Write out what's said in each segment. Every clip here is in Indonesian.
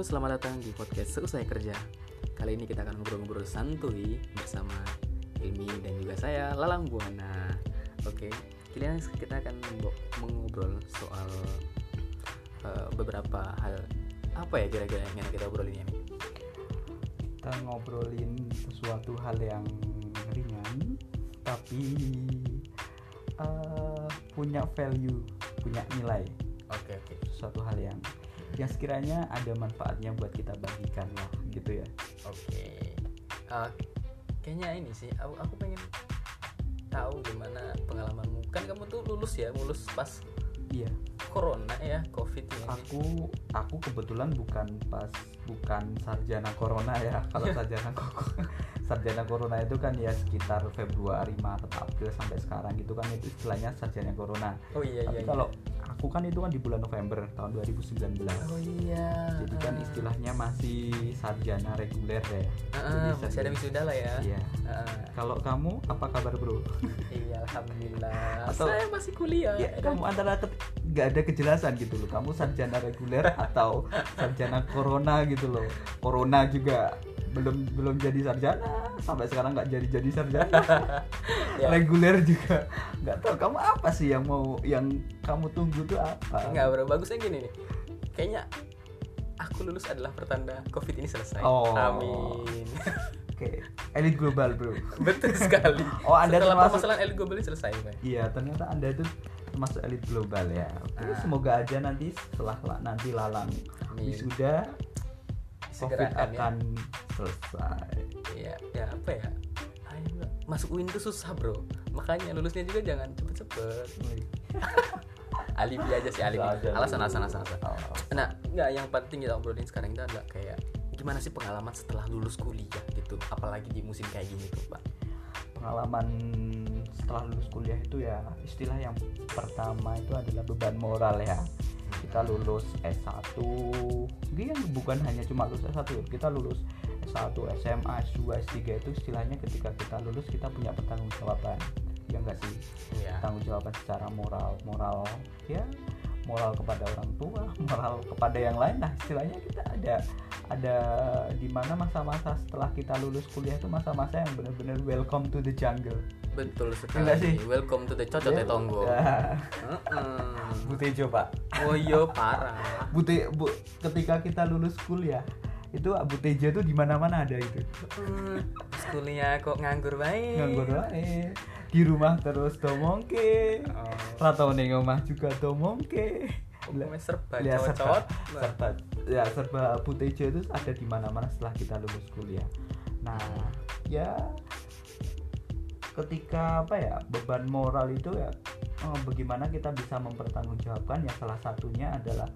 Halo, selamat datang di podcast Seusai Kerja. Kali ini kita akan ngobrol-ngobrol santuy bersama Ilmi dan juga saya Lalang Buana. Oke, kali ini kita akan mengobrol soal eh, beberapa hal apa ya kira-kira yang enak kita obrolin ini. kita ngobrolin sesuatu hal yang ringan tapi eh, punya value punya nilai Oke, oke. sesuatu hal yang yang sekiranya ada manfaatnya buat kita bagikan lah gitu ya Oke. Eh, kayaknya ini sih aku, aku pengen tahu gimana pengalamanmu. Kan kamu tuh lulus ya, lulus pas iya corona ya, covid ini. aku aku kebetulan bukan pas bukan sarjana corona ya kalau sarjana kok sarjana corona itu kan ya sekitar Februari Maret April sampai sekarang gitu kan itu istilahnya sarjana corona Oh iya tapi iya. kalau kan itu kan di bulan November tahun 2019 iya. Oh iya. jadi kan Ah. istilahnya masih sarjana reguler ya Ah, Jadi masih ada wisuda lah ya. iya Ah, kalau kamu apa kabar bro iya, alhamdulillah. Atau- saya masih kuliah. ya kamu antara nggak ada kejelasan gitu loh kamu sarjana reguler atau sarjana corona gitu loh corona juga belum belum jadi sarjana sampai sekarang nggak jadi jadi sarjana Ya. reguler juga nggak tahu kamu apa sih yang mau yang kamu tunggu tuh apa Enggak, bro. Bagusnya gini nih. Kayaknya aku lulus adalah pertanda covid ini selesai. Oh. Amin. oke elit global bro Betul sekali. Oh, Anda Setelah termasuk- permasalahan elit global ini selesai, Pak. Iya, ternyata Anda itu termasuk elit global ya. Oke, Ah. semoga aja nanti setelah la- nanti lalang wisuda COVID Segerakan ya. akan selesai. Iya, ya apa ya? Ayo, masuk UIN itu susah, Bro. Makanya lulusnya juga jangan cepet-cepet. Alibi aja sih alibi. Alasan, alasan, alasan, alasan. Oh, Nah, nggak yang penting kita obrolin sekarang itu adalah kayak gimana sih pengalaman setelah lulus kuliah gitu, apalagi di musim kayak gini tuh, Pak. pengalaman setelah lulus kuliah itu ya istilah yang pertama itu adalah beban moral ya. Kita lulus S1. Ini yang bukan hanya cuma lulus S1, kita lulus S1, SMA, S2, S3 itu istilahnya ketika kita lulus kita punya pertanggungjawaban. Ya enggak sih? Iya. tanggung jawaban secara moral moral ya moral kepada orang tua moral kepada yang lain nah istilahnya kita ada ada di mana masa-masa setelah kita lulus kuliah itu masa-masa yang benar-benar welcome to the jungle Betul Enggak sekali. sih? Welcome to the cocok ya tonggo. Ya. Heeh. Butejo pak Oh iya parah. Bute bu, ketika kita lulus kuliah itu Bu Tejo tuh di mana-mana ada itu Hmm, kuliah kok nganggur baik. nganggur wae di rumah terus domongke Oh. ratau ning omah juga domongke Pokoknya serba Ya, serba, cocot. serba ya serba Butejo itu ada di mana-mana setelah kita lulus kuliah. Nah, ya ketika apa ya beban moral itu ya eh, bagaimana kita bisa mempertanggungjawabkan? Ya salah satunya adalah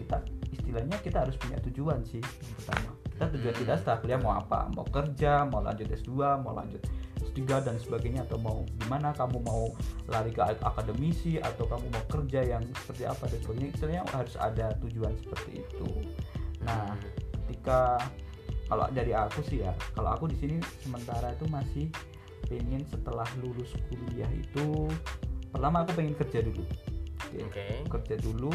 kita istilahnya kita harus punya tujuan sih yang pertama. Kita tujuan kita setelah kuliah mau apa? Mau kerja mau lanjut S2 mau lanjut S3 dan sebagainya atau mau gimana? Kamu mau lari ke ak- akademisi atau kamu mau kerja yang seperti apa dan sebagainya? Istilahnya harus ada tujuan seperti itu. Nah ketika kalau dari aku sih ya kalau aku di sini sementara itu masih pengen setelah lulus kuliah itu pertama aku pengen kerja dulu. Oke, Oke. kerja dulu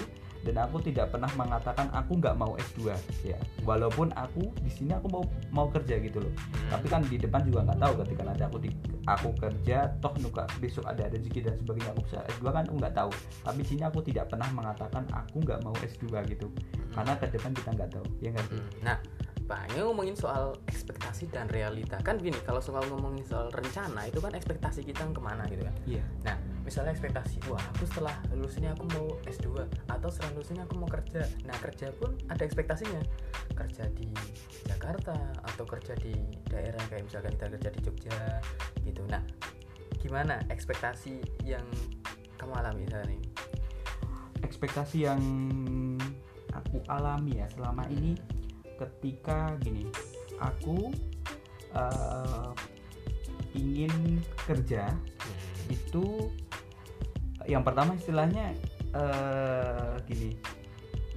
dan aku tidak pernah mengatakan aku nggak mau S2 ya. Walaupun aku di sini aku mau mau kerja gitu loh. Hmm. tapi kan di depan juga nggak tahu ketika nanti aku di aku kerja toh nuka besok ada rezeki dan sebagainya aku bisa S2 kan aku nggak tahu. Tapi di sini aku tidak pernah mengatakan aku nggak mau S2 gitu. Karena ke depan kita nggak tahu ya nggak sih? Hmm. Nah, Ini ngomongin soal ekspektasi dan realita kan gini, kalau soal ngomongin soal rencana itu kan ekspektasi kita yang ke mana gitu kan. iya Nah, misalnya ekspektasi, wah aku setelah lulus ini aku mau S2 atau setelah lulus ini aku mau kerja. Nah, kerja pun ada ekspektasinya. Kerja di Jakarta atau kerja di daerah kayak misalkan kita kerja di Jogja gitu. Nah, gimana ekspektasi yang kamu alami saat ini? ekspektasi yang aku alami ya selama ini ketika gini aku eh, ingin kerja itu yang pertama istilahnya eh gini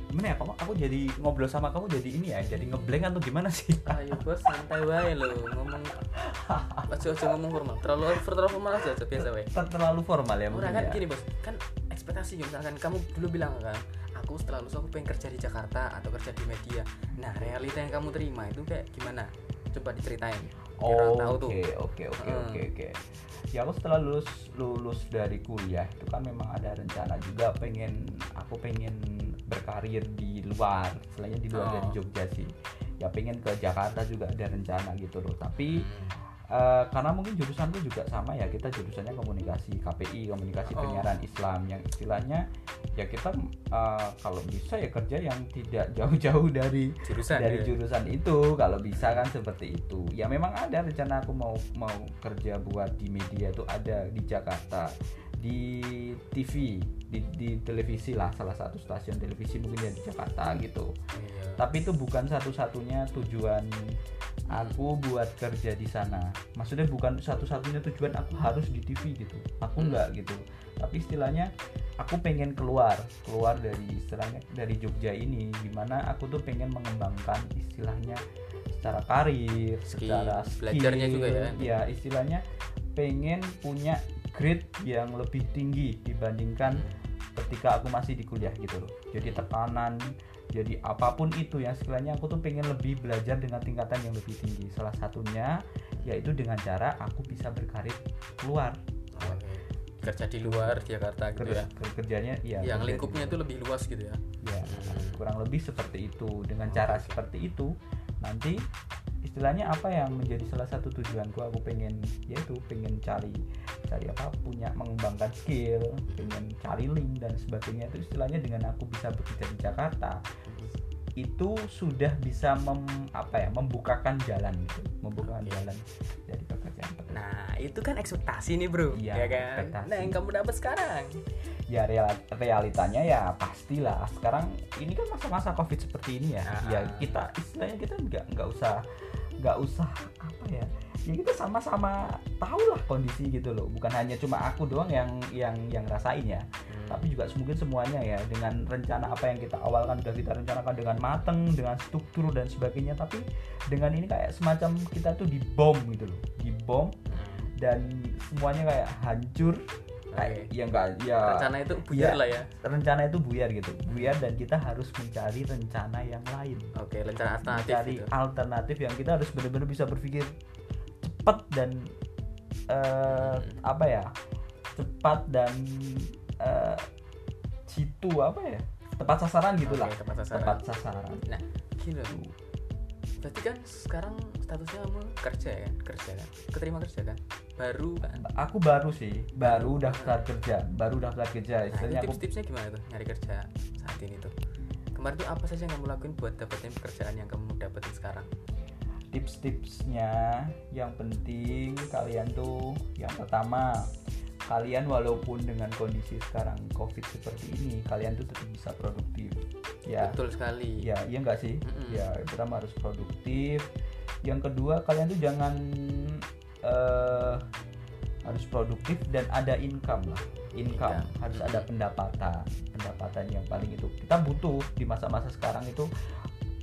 gimana ya kamu aku jadi ngobrol sama kamu jadi ini ya jadi ngeblank atau gimana sih? Ayo bos santai wae lo ngomong. Aja aja ngomong formal terlalu terlalu formal aja biasa wae. Ter- terlalu formal ya mungkin kan ya. gini bos kan ekspektasi misalkan kamu dulu bilang kan aku setelah lulus aku pengen kerja di Jakarta atau kerja di media nah realita yang kamu terima itu kayak gimana coba diceritain tuh Oke, oke, oke, oke, oke. Ya aku setelah lulus lulus dari kuliah itu kan memang ada rencana juga pengen aku pengen berkarir di luar, selain di luar Oh. dari Jogja sih. Ya pengen ke Jakarta juga ada rencana gitu loh. Tapi Hmm. Eh, karena mungkin jurusanku juga sama ya, kita jurusannya komunikasi KPI, komunikasi Oh. penyiaran Islam yang istilahnya ya kita eh, kalau bisa ya kerja yang tidak jauh-jauh dari jurusan dari ya. jurusan itu kalau bisa kan seperti itu ya memang ada rencana aku mau mau kerja buat di media itu ada di Jakarta di TV di, di televisi lah salah satu stasiun televisi mungkin ya di Jakarta gitu Iya. tapi itu bukan satu-satunya tujuan aku buat kerja di sana maksudnya bukan satu-satunya tujuan aku harus di TV gitu aku Hmm. enggak gitu tapi istilahnya aku pengen keluar keluar dari istilahnya dari Jogja ini di mana aku tuh pengen mengembangkan istilahnya secara karir Skill, secara belajarnya skill, juga ya. ya istilahnya pengen punya grade yang lebih tinggi dibandingkan ketika aku masih di kuliah gitu loh. Jadi tekanan jadi apa pun itu yang sekiranya aku tuh pengen lebih belajar dengan tingkatan yang lebih tinggi. Salah satunya yaitu dengan cara aku bisa berkarir keluar kerja di luar Jakarta gitu ya. Ker- kerjanya ya yang lingkupnya itu lebih luas gitu ya. Ya Hmm. kurang lebih seperti itu. Dengan Oh, cara seperti itu nanti istilahnya apa yang menjadi salah satu tujuanku aku pengen yaitu pengen cari cari apa punya mengembangkan skill pengen cari link dan sebagainya. Itu istilahnya dengan aku bisa bekerja di Jakarta itu sudah bisa mem, apa ya membukakan jalan gitu membukakan jalan dari pekerjaan pekerjaan. Nah itu kan ekspektasi nih bro. Iya, ya kan? ekspektasi. nah yang kamu dapat sekarang? Ya real- realitanya ya pastilah. Sekarang ini kan masa-masa covid seperti ini ya. Ah. ya kita istilahnya kita nggak nggak usah nggak usah apa ya ya kita sama-sama tahu lah kondisi gitu loh. Bukan hanya cuma aku doang yang yang yang rasain ya. Hmm. tapi juga mungkin semuanya ya dengan rencana apa yang kita awalkan sudah kita rencanakan dengan mateng dengan struktur dan sebagainya. Tapi dengan ini kayak semacam kita tuh dibom gitu loh dibom. Hmm. dan semuanya kayak hancur kayak Oke. ya enggak ya rencana itu buyar Ya. lah ya. rencana itu buyar gitu. Buyar dan kita harus mencari rencana yang lain. Oke rencana alternatif mencari gitu. alternatif yang kita harus benar-benar bisa berpikir cepat dan eh, Hmm. apa ya cepat dan eh, jitu apa ya tepat sasaran gitulah Oke, tepat sasaran. Tepat sasaran. Nah gini loh berarti kan sekarang statusnya kamu kerja ya? Kerja kan? Keterima kerja kan baru kan? Aku baru sih baru daftar kerja baru daftar kerja. Nah aku tips-tipsnya gimana tuh nyari kerja saat ini tuh? Kemarin tuh apa saja yang kamu lakuin buat dapetin pekerjaan yang kamu dapetin sekarang? Tips-tipsnya yang penting kalian tuh yang pertama kalian walaupun dengan kondisi sekarang covid seperti ini kalian tuh tetap bisa produktif ya. Betul sekali. Ya iya enggak sih? Mm-mm. ya pertama harus produktif. Yang kedua kalian tuh jangan eh, harus produktif dan ada income lah. Income. Income. harus ada pendapatan. Pendapatan yang paling itu. Kita butuh di masa-masa sekarang itu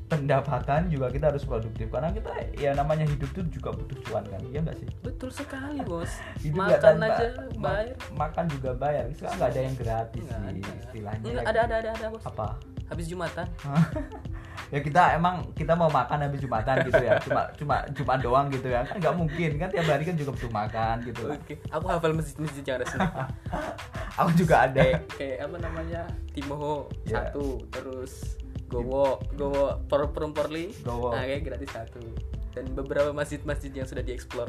pendapatan juga kita harus produktif. Karena kita ya namanya hidup tuh juga butuh cuan kan? Iya enggak sih? Betul sekali bos. Hidup nggak makan tanpa- aja ma- bayar. makan juga bayar. Sekarang nggak ada yang gratis Nggak sih ada. istilahnya Nggak, ada ada ada ada bos. Apa? Habis jumatan ya kita emang kita mau makan habis jumatan gitu ya. Cuma cuma cuma doang gitu ya. Kan nggak mungkin. Kan tiap hari kan juga butuh makan gitu. Oke. Aku hafal masjid-masjid yang ada sini. Aku juga ada. Kayak kayak apa namanya? Timoho Ya. satu terus Gowo Gowo per Perumporli Gowo. nah kayak gratis satu. Dan beberapa masjid-masjid yang sudah dieksplor.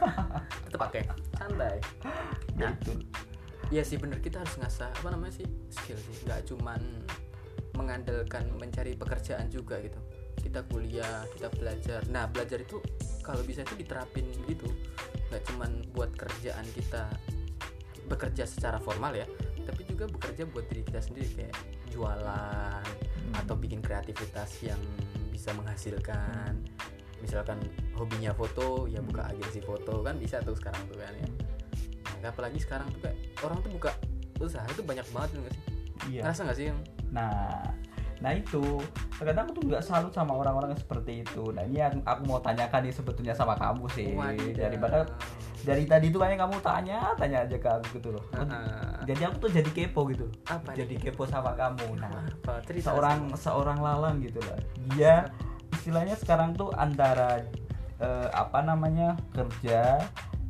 Tetap pakai. Santai. Ya nah itu Iya sih bener. Kita harus ngasah apa namanya sih? Skill sih. Nggak cuman mengandalkan mencari pekerjaan juga gitu. Kita kuliah kita belajar. Nah belajar itu kalau bisa itu diterapin gitu. Nggak cuman buat kerjaan kita bekerja secara formal ya tapi juga bekerja buat diri kita sendiri kayak jualan Hmm. atau bikin kreativitas yang bisa menghasilkan. Misalkan hobinya foto ya buka agensi foto kan bisa tuh sekarang tuh kan ya. Nah, apalagi sekarang tuh kayak orang tuh buka usaha itu banyak banget nggak sih? Iya. Ngerasa nggak sih yang nah nah itu. Terkadang aku tuh nggak salut sama orang-orang yang seperti itu. Nah ini yang aku mau tanyakan nih sebetulnya sama kamu sih. Daripada dari tadi tuh kayaknya kamu tanya tanya aja ke aku gitu loh. Heeh. jadi aku tuh jadi kepo gitu loh. Apa nih? jadi kepo sama kamu. Nah apa? Cerita seorang seorang lalang gitu lah dia istilahnya sekarang tuh antara eh, apa namanya kerja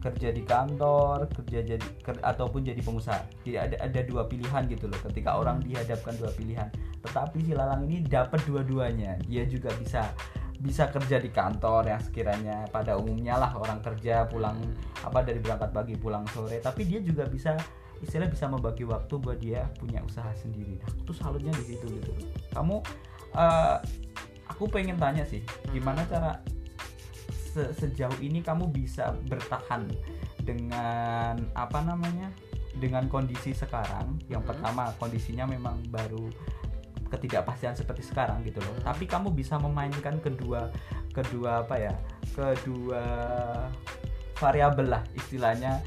kerja di kantor kerja jadi ker- ataupun jadi pengusaha. Jadi ada ada dua pilihan gitu loh ketika orang dihadapkan dua pilihan. Tetapi si lalang ini dapat dua-duanya. Dia juga bisa bisa kerja di kantor yang sekiranya pada umumnya lah orang kerja pulang apa dari berangkat pagi pulang sore. Tapi dia juga bisa istilah bisa membagi waktu buat dia punya usaha sendiri. Nah itu salutnya di situ gitu. Kamu eh, aku pengen tanya sih gimana cara se- sejauh ini kamu bisa bertahan dengan apa namanya dengan kondisi sekarang yang Mhm. pertama kondisinya memang baru ketidakpastian seperti sekarang gitu loh Mhm. tapi kamu bisa memainkan kedua kedua apa ya kedua variabel lah istilahnya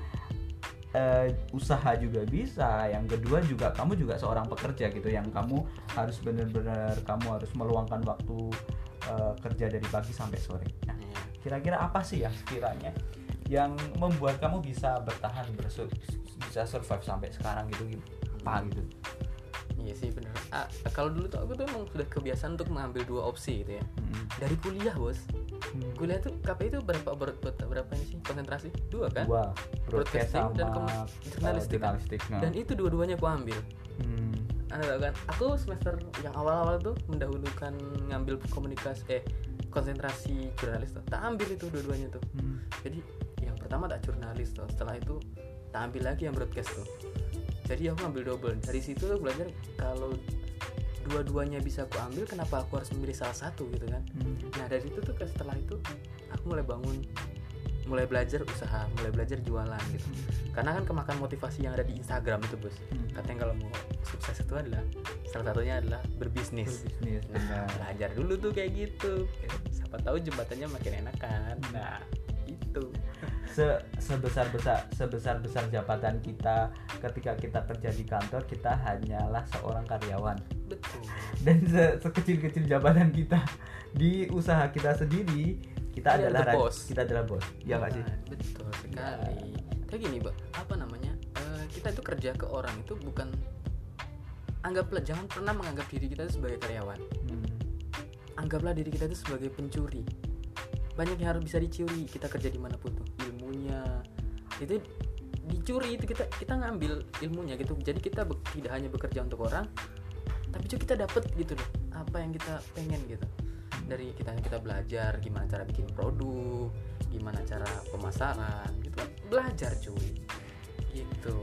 eh, usaha juga bisa yang kedua juga kamu juga seorang pekerja gitu yang kamu harus benar-benar kamu harus meluangkan waktu eh, kerja dari pagi sampai sore nah. Kira-kira apa sih yang sekiranya yang membuat kamu bisa bertahan bersu- bisa survive sampai sekarang gitu apa gitu Iya sih bener ah, Kalau dulu tuh aku tuh emang sudah kebiasaan untuk mengambil dua opsi gitu ya Mm-mm. Dari kuliah bos Hmm. Kuliah tuh KPI itu berapa ber, ber- berapa ini sih konsentrasi? Dua kan? dua broadcast Broadcasting dan uh, jurnalistik kan? Dan itu dua-duanya aku ambil Hmm. Anda tahu kan Aku semester yang awal-awal tuh Mendahulukan ngambil komunikasi Eh konsentrasi jurnalis tuh Tak ambil itu dua-duanya tuh Hmm. Jadi yang pertama tak jurnalis tuh Setelah itu tak ambil lagi yang broadcast tuh Jadi aku ambil double Dari situ aku belajar kalau dua-duanya bisa aku ambil kenapa aku harus memilih salah satu gitu kan Hmm. nah dari itu tuh setelah itu aku mulai bangun mulai belajar usaha mulai belajar jualan gitu. Karena kan kemakan motivasi yang ada di Instagram itu bos. Hmm. katanya kalau mau sukses itu adalah salah satunya adalah berbisnis. Berbisnis, nah benar. belajar dulu tuh kayak gitu. Siapa tahu jembatannya makin enak kan nah itu Se- sebesar besar sebesar besar jabatan kita ketika kita kerja di kantor kita hanyalah seorang karyawan. Betul. Dan se- sekecil kecil jabatan kita di usaha kita sendiri kita Kita adalah boss. kita adalah bos. Ya nggak sih? Nah, betul sekali. Kayak gini mbak. Apa namanya? Eh, kita itu kerja ke orang itu bukan anggaplah jangan pernah menganggap diri kita itu sebagai karyawan. Hmm. anggaplah diri kita itu sebagai pencuri. Banyak yang harus bisa dicuri kita kerja di mana pun tuh. Ilmunya. Itu dicuri itu kita kita ngambil ilmunya gitu. Jadi kita be- tidak hanya bekerja untuk orang tapi juga kita dapat gitu loh apa yang kita pengen gitu dari kita kita belajar gimana cara bikin produk gimana cara pemasaran gitu belajar cuy gitu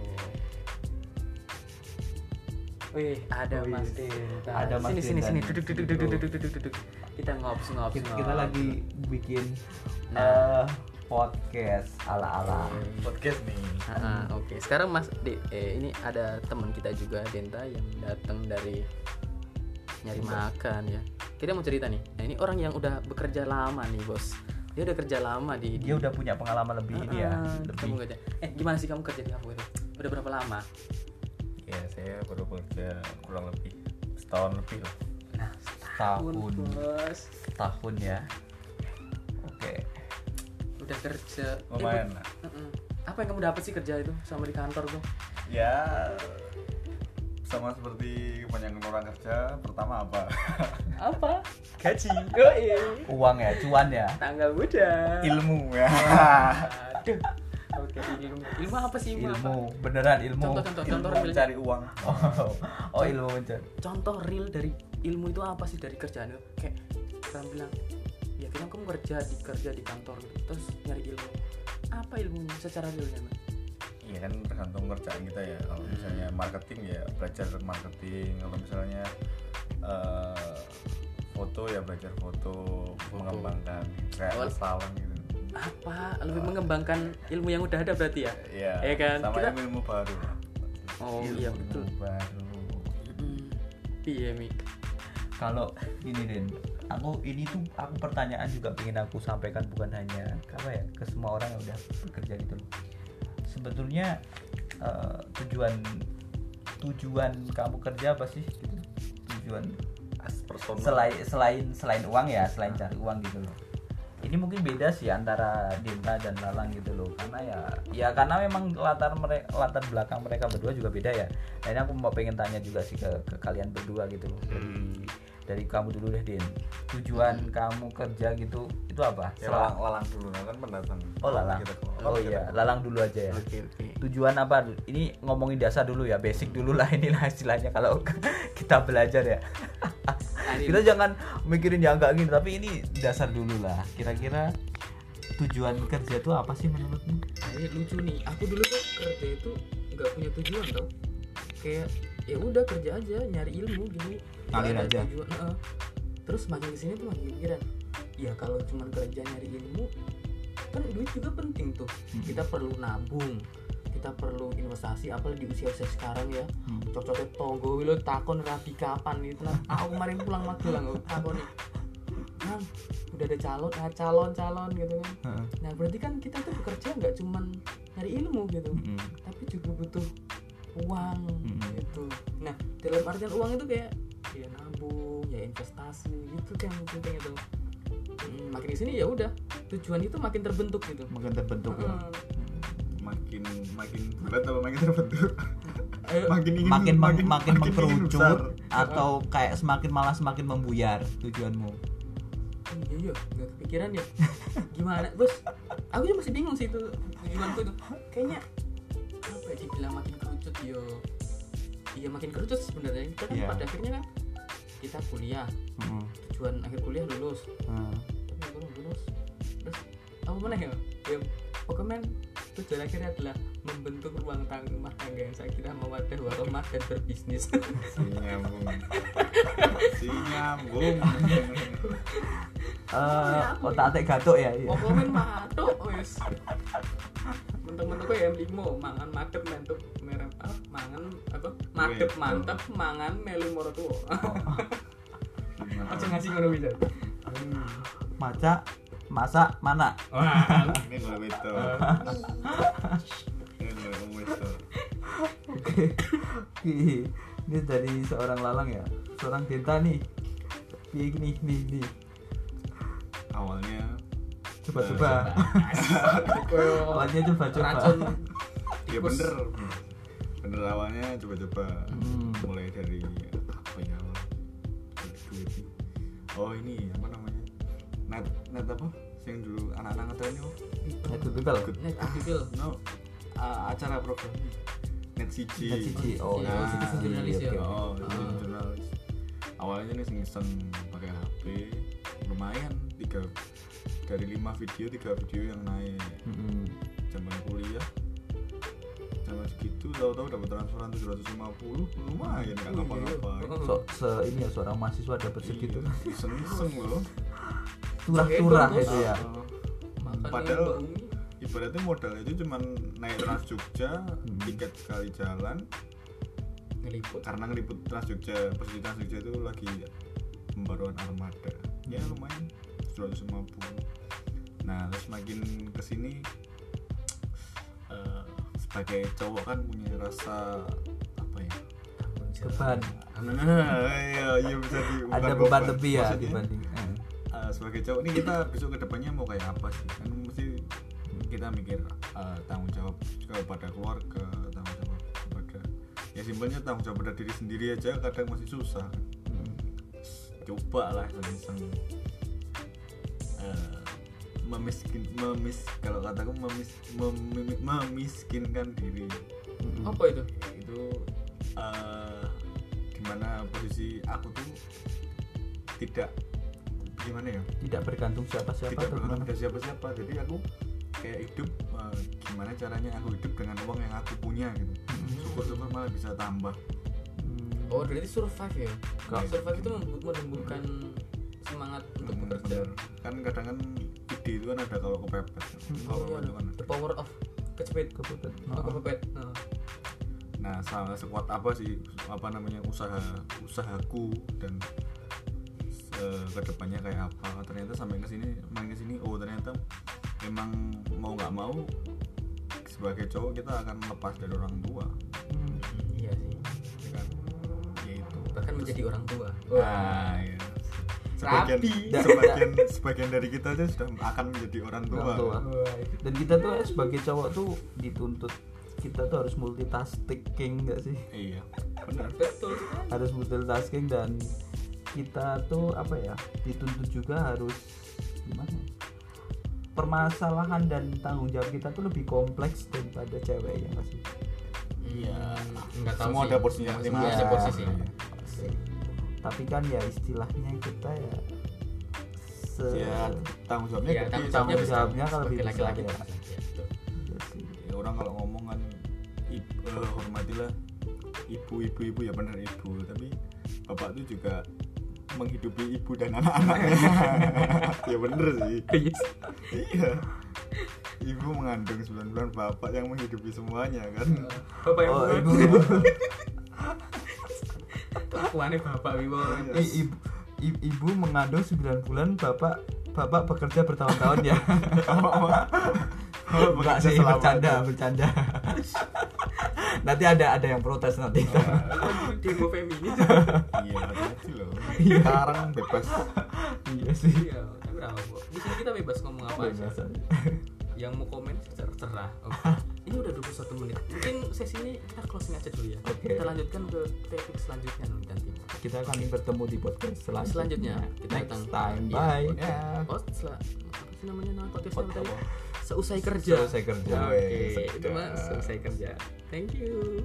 Wih, ada Mas Denta. ada Mas sini, sini, Denta sini, nih. duduk, duduk, duduk, duduk, duduk, duduk. Kita ngops, ngops, kita, ngops. kita lagi bikin Nah. eh, podcast ala ala podcast nih Ah, Oke, sekarang Mas De, eh, ini ada teman kita juga Denta yang datang dari nyari makan ya. Kita mau cerita nih. Nah ini orang yang udah bekerja lama nih bos. Dia udah kerja lama di. dia udah punya pengalaman lebih ini ya lebih kerja. Eh gimana sih kamu kerja di Upwork itu? Udah berapa lama? ya saya baru bekerja kurang lebih setahun lebih lah nah setahun bos. tahun ya oke Udah kerja. Eh, lumayan Bu- lah. Apa yang kamu dapat sih kerja itu sama di kantor tuh? ya sama seperti kebanyakan orang kerja pertama apa Apa? gaji uang ya cuan ya Tanggal muda. ilmu ya Aduh. Oke, ilmu. Ilmu apa sih ilmu? apa? ilmu beneran ilmu Contoh, contoh, ilmu contoh real. mencari uang oh, oh ilmu mencari Contoh real dari ilmu itu apa sih dari kerjaan itu? Kayak orang bilang, ya kita kamu kerja di kerja di kantor gitu, terus nyari ilmu. Apa ilmunya secara realnya? Mas? Iya kan tergantung kerjaan kita ya kalau misalnya marketing ya belajar marketing kalau misalnya eh, foto ya belajar foto, mengembangkan kayak salam gitu Apa? Lebih mengembangkan ilmu yang udah ada berarti ya? Iya, Iya kan? sama Kita- ilmu baru Oh Ilmu iya betul. baru Hmm. Iya Mi. kalau ini Den aku ini tuh aku pertanyaan juga pengen aku sampaikan bukan hanya apa ya ke semua orang yang udah bekerja gitu loh sebetulnya eh, tujuan tujuan kamu kerja apa sih? Gitu. Tujuan personal. selain selain selain uang ya selain cari uang gitu loh. Ini mungkin beda sih antara Dinta dan Lalang gitu loh. Karena ya ya karena memang latar mereka latar belakang mereka berdua juga beda ya. Nah ini aku mau pengen tanya juga sih ke, ke kalian berdua gitu loh. Dari dari kamu dulu deh Din. Tujuan kamu kerja gitu itu apa? Ya Selang- lalang, lalang dulu nah kan pendatang. Oh Lalang Kita oh kita iya ke- Lalang dulu aja ya. Oke oke. Tujuan apa? Ini ngomongin dasar dulu ya basic dulu lah inilah istilahnya kalau kita belajar ya. Kita jangan mikirin yang enggak gini tapi ini dasar dulu lah. Kira-kira tujuan kerja itu apa sih menurutmu? Nah, lucu nih. Aku dulu tuh kerja itu nggak punya tujuan tau. Kayak ya udah kerja aja nyari ilmu gini Nggak Ngalir aja. tujuan, heeh. terus makin ke sini tuh makin pikiran ya kalau cuman kerja nyari ilmu kan duit juga penting tuh Hmm. kita perlu nabung kita perlu investasi apalagi di usia usia sekarang ya Hmm. cocoknya tonggo lo takon rapi kapan gitu nah aku kemarin pulang magelang takon nih Nang, udah ada calon nah, calon calon gitu kan. Nah berarti kan kita tuh bekerja nggak cuman nyari ilmu gitu, Mm-mm. tapi juga butuh uang Mm-mm. gitu. Nah dalam artian uang itu kayak ya nabung, ya investasi gitu kan yang penting itu. Hmm, makin di sini ya udah tujuan itu makin terbentuk gitu. mungkin terbentuk ya Heeh. makin makin bulat apa makin terbentuk Ayo, makin ingin makin makin, makin, besar. mengkerucut atau kayak semakin malah semakin membuyar tujuanmu iya iya nggak kepikiran ya. Gimana bos? Aku juga masih bingung sih itu tujuanku itu. Kayaknya ya dibilang makin kerucut yo. Iya makin kerucut sebenarnya. Kita kan Iya. pada akhirnya kan kita kuliah Heeh. tujuan akhir kuliah lulus Heeh. tapi belum lulus terus apa mana ya ya pokoknya tujuan akhirnya adalah membentuk ruang tangga rumah tangga yang saya kira mawadah warahmah dan berbisnis si nyambung si nyambung Eh, otak atik gatuk ya iya. pokoknya matuk wes mentok-mentok ya limo mangan madep mentuk merek apa? Mangan apa? Madep mantep mangan melu moro tuwa. Aja ngasih ngono bisa maca masak mana wah. Ini gue beto ini gue beto oke. Ini dari seorang lalang ya? Seorang denta nih. Piye gini nih nih awalnya coba-coba. Awalnya coba-coba. Racun. Ya bener. Bener awalnya coba-coba. Hmm. mulai dari apa ya duit. Oh ini apa namanya? Net net apa? Yang dulu anak-anak ngetren itu itu begal net people no uh, acara program net siji Net siji. Oh, Ya, Nah, citizen jurnalis ya. oke. oh Ah. jurnalis. Awalnya nih iseng pakai HP lumayan tiga dari lima video tiga video yang naik. Mm-mm. zaman kuliah. Zaman segitu tahu-tahu dapat transferan 750 lumayan Oh, iya. ngapa-ngapain. So se ini ya seorang mahasiswa dapat segitu. Iya, iseng-iseng loh turah-turah Bos. itu ya. Ah. Makan Padahal- ibaratnya modal itu cuman naik Trans Jogja tiket sekali jalan. Ngeliput. Karena ngeliput Trans Jogja posisi Trans Jogja itu lagi pembaruan armada. Ya lumayan 150 nah terus makin ke sini eh, sebagai cowok kan punya rasa apa ya? Beban. Nah iya iya bisa di ada beban. lebih ya Maksudnya, dibanding eh, sebagai cowok ini kita besok ke depannya mau kayak apa sih? Kan mesti kita mikir eh, tanggung jawab kepada keluarga tanggung jawab kepada ya simpelnya tanggung jawab pada diri sendiri aja kadang masih susah. Hmm. coba lah iseng memiskin memis kalau kataku memis mem- memiskinkan diri. Mm-mm. apa itu? Itu eh, di mana posisi aku tuh tidak gimana ya? Tidak bergantung siapa-siapa tidak atau bergantung gimana? pada siapa-siapa. Jadi aku kayak hidup eh, gimana caranya aku hidup dengan uang yang aku punya gitu. Syukur-syukur malah bisa tambah. Hmm. oh berarti survive ya? Kak. survive itu menumbuhkan semangat untuk bekerja. kan kadang kan ide itu kan ada kalau kepepet. Kalau Iya, itu kan the power of kecepet Kebetulan. oh, kepepet Nah. nah sama sekuat apa sih apa namanya usaha usahaku dan eh, ke depannya kayak apa. Ternyata sampai ke sini main ke sini oh ternyata memang mau nggak mau sebagai cowok kita akan lepas dari orang tua. Hmm. iya sih. Ya kan? Ya itu. Bahkan menjadi orang tua. Nah, iya. Sebagian Rapi. sebagian sebagian dari kita aja sudah akan menjadi orang tua, Orang tua. Dan kita tuh sebagai cowok tuh dituntut kita tuh harus multitasking nggak sih? Iya. Benar. Betul. Harus multitasking dan kita tuh apa ya dituntut juga harus gimana? Ya? permasalahan dan tanggung jawab kita tuh lebih kompleks daripada cewek ya nggak sih? Iya. Nggak tahu semua sih. ada porsinya. Semua masing-masing ada posisi Pasti. Tapi kan ya istilahnya kita ya se ya tanggung jawabnya ya gede tanggung tanggung jawabnya kalau lebih besar ya. Iya, betul. Iya sih. ya orang kalau ngomong kan ibu, eh, hormatilah ibu ibu ibu ya benar ibu tapi bapak itu juga menghidupi ibu dan anak-anaknya ya bener sih iya ibu mengandung 9 bulan bapak yang menghidupi semuanya kan bapak yang oh buat. ibu kelakuannya bapak wibo Iya. i- ibu ibu mengandung 9 bulan bapak bapak bekerja bertahun-tahun ya. Oh, enggak bekerja sih bercanda itu. bercanda. Nanti ada ada yang protes nanti. Demo feminis iya hati-hati loh. Sekarang bebas. Iya sih. Iya di sini kita bebas ngomong apa aja. Yang mau komen terserah oke ini udah 21 menit. Mungkin sesi ini kita closing aja dulu ya. Oke. kita lanjutkan ke topik selanjutnya nanti kita akan bertemu di podcast selanjutnya, Selanjutnya, kita next datang- time. bye. ya oh setelah apa sih namanya? Nama podcastnya Pod- tadi? Apa? seusai kerja. Selesai kerja. Oke. Wes, itu mah sedap. selesai kerja. Thank you